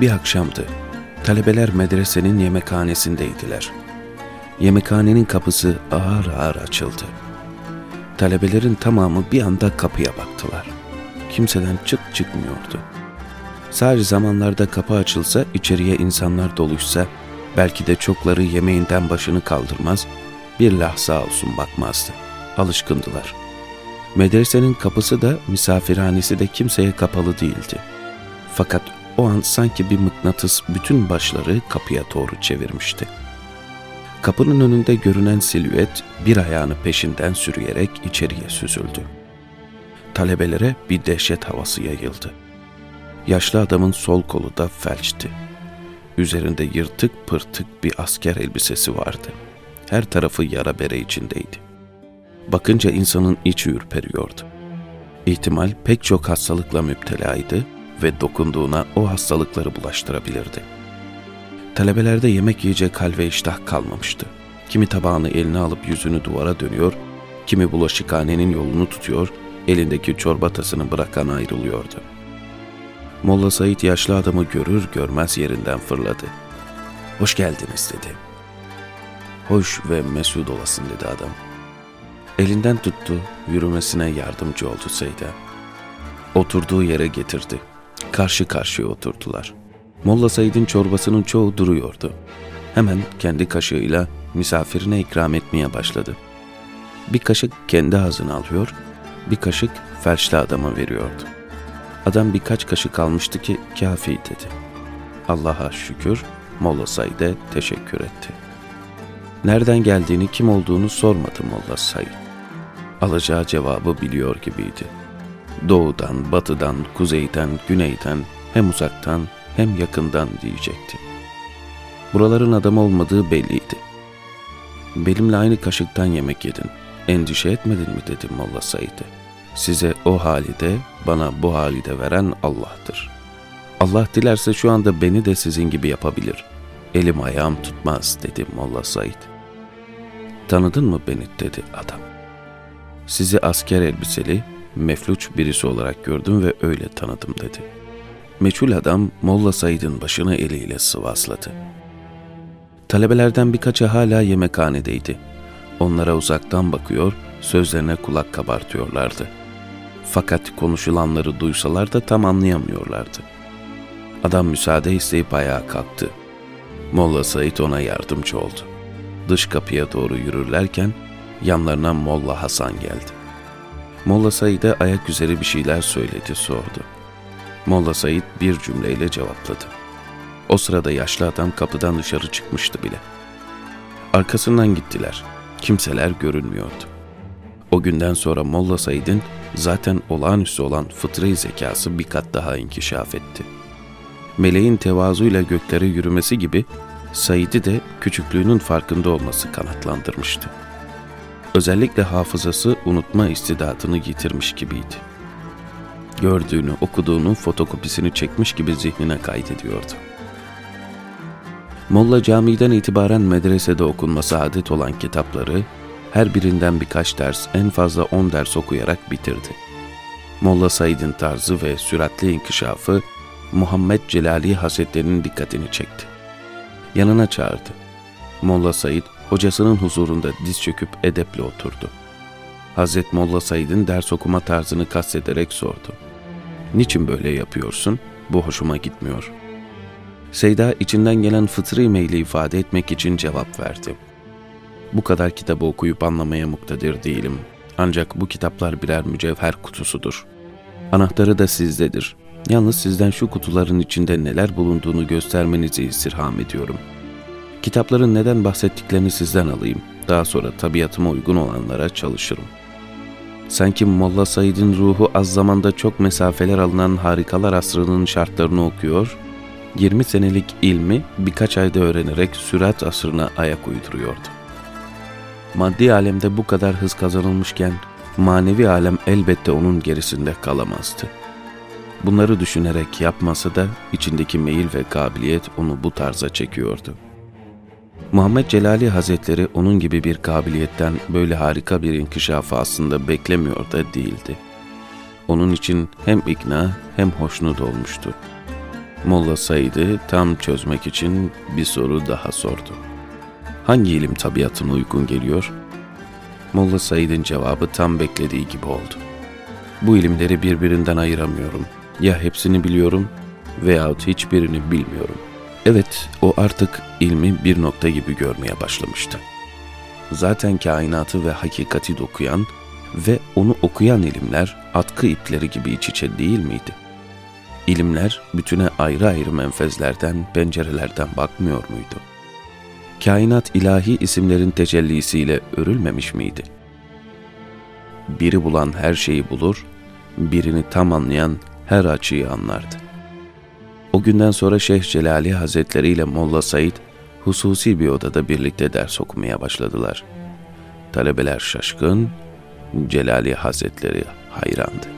Bir akşamdı. Talebeler medresenin yemekhanesindeydiler. Yemekhanenin kapısı ağır ağır açıldı. Talebelerin tamamı bir anda kapıya baktılar. Kimseden çık çıkmıyordu. Sadece zamanlarda kapı açılsa, içeriye insanlar doluşsa, belki de çokları yemeğinden başını kaldırmaz, bir lahza olsun bakmazdı. Alışkındılar. Medresenin kapısı da misafirhanesi de kimseye kapalı değildi. Fakat o an sanki bir mıknatıs bütün başları kapıya doğru çevirmişti. Kapının önünde görünen silüet bir ayağını peşinden sürüyerek içeriye süzüldü. Talebelere bir dehşet havası yayıldı. Yaşlı adamın sol kolu da felçti. Üzerinde yırtık pırtık bir asker elbisesi vardı. Her tarafı yara bere içindeydi. Bakınca insanın içi ürperiyordu. İhtimal pek çok hastalıkla müptelaydı ve dokunduğuna o hastalıkları bulaştırabilirdi. Talebelerde yemek yiyecek hal ve iştah kalmamıştı. Kimi tabağını eline alıp yüzünü duvara dönüyor, kimi bulaşıkhanenin yolunu tutuyor, elindeki çorba tasını bırakan ayrılıyordu. Molla Said yaşlı adamı görür görmez yerinden fırladı. Hoş geldiniz dedi. Hoş ve mesut olasın dedi adam. Elinden tuttu, yürümesine yardımcı oldu Said'e. Oturduğu yere getirdi. Karşı karşıya oturdular. Molla Said'in çorbasının çoğu duruyordu. Hemen kendi kaşığıyla misafirine ikram etmeye başladı. Bir kaşık kendi ağzına alıyor, bir kaşık felçli adama veriyordu. Adam birkaç kaşık almıştı ki kafi dedi. Allah'a şükür Molla Said'e teşekkür etti. Nereden geldiğini, kim olduğunu sormadı Molla Said. Alacağı cevabı biliyor gibiydi. Doğudan, batıdan, kuzeyden, güneyden, hem uzaktan hem yakından diyecekti. Buraların adam olmadığı belliydi. Benimle aynı kaşıktan yemek yedin. Endişe etmedin mi dedi Molla Said'e. Size o hali de bana bu hali de veren Allah'tır. Allah dilerse şu anda beni de sizin gibi yapabilir. Elim ayağım tutmaz dedi Molla Said. Tanıdın mı beni dedi adam. Sizi asker elbiseli, mefluç birisi olarak gördüm ve öyle tanıdım dedi. Meçhul adam Molla Said'in başını eliyle sıvazladı. Talebelerden birkaçı hala yemekhanedeydi. Onlara uzaktan bakıyor, sözlerine kulak kabartıyorlardı. Fakat konuşulanları duysalar da tam anlayamıyorlardı. Adam müsaade isteyip ayağa kalktı. Molla Said ona yardımcı oldu. Dış kapıya doğru yürürlerken yanlarına Molla Hasan geldi. Molla Said'e ayak üzeri bir şeyler söyledi, sordu. Molla Said bir cümleyle cevapladı. O sırada yaşlı adam kapıdan dışarı çıkmıştı bile. Arkasından gittiler. Kimseler görünmüyordu. O günden sonra Molla Said'in zaten olağanüstü olan fıtri zekası bir kat daha inkişaf etti. Meleğin tevazuyla göklere yürümesi gibi Said'i de küçüklüğünün farkında olması kanatlandırmıştı. Özellikle hafızası unutma istidadını yitirmiş gibiydi. Gördüğünü, okuduğunu fotokopisini çekmiş gibi zihnine kaydediyordu. Molla camiden itibaren medresede okunması adet olan kitapları her birinden birkaç ders, en fazla on ders okuyarak bitirdi. Molla Said'in tarzı ve süratli inkişafı Muhammed Celali Hazretleri'nin dikkatini çekti. Yanına çağırdı. Molla Said hocasının huzurunda diz çöküp edeple oturdu. Hazret Molla Said'in ders okuma tarzını kastederek sordu. Niçin böyle yapıyorsun? Bu hoşuma gitmiyor. Seyda içinden gelen fıtri meyli ifade etmek için cevap verdi. Bu kadar kitabı okuyup anlamaya muktedir değilim. Ancak bu kitaplar birer mücevher kutusudur. Anahtarı da sizdedir. Yalnız sizden şu kutuların içinde neler bulunduğunu göstermenizi istirham ediyorum. Kitapların neden bahsettiklerini sizden alayım. Daha sonra tabiatıma uygun olanlara çalışırım. Sanki Molla Said'in ruhu az zamanda çok mesafeler alınan harikalar asrının şartlarını okuyor, 20 senelik ilmi birkaç ayda öğrenerek sürat asrına ayak uyduruyordu. Maddi alemde bu kadar hız kazanılmışken manevi alem elbette onun gerisinde kalamazdı. Bunları düşünerek yapması da içindeki meyil ve kabiliyet onu bu tarza çekiyordu. Muhammed Celali Hazretleri onun gibi bir kabiliyetten böyle harika bir inkişafı aslında beklemiyor da değildi. Onun için hem ikna hem hoşnut olmuştu. Molla Said'i tam çözmek için bir soru daha sordu. Hangi ilim tabiatına uygun geliyor? Molla Said'in cevabı tam beklediği gibi oldu. Bu ilimleri birbirinden ayıramıyorum. Ya hepsini biliyorum veyahut hiçbirini bilmiyorum. Evet, o artık ilmi bir nokta gibi görmeye başlamıştı. Zaten kainatı ve hakikati dokuyan ve onu okuyan ilimler atkı ipleri gibi iç içe değil miydi? İlimler bütüne ayrı ayrı menfezlerden, pencerelerden bakmıyor muydu? Kainat ilahi isimlerin tecellisiyle örülmemiş miydi? Biri bulan her şeyi bulur, birini tam anlayan her açıyı anlardı. O günden sonra Şeyh Celali Hazretleri ile Molla Said hususi bir odada birlikte ders okumaya başladılar. Talebeler şaşkın, Celali Hazretleri hayrandı.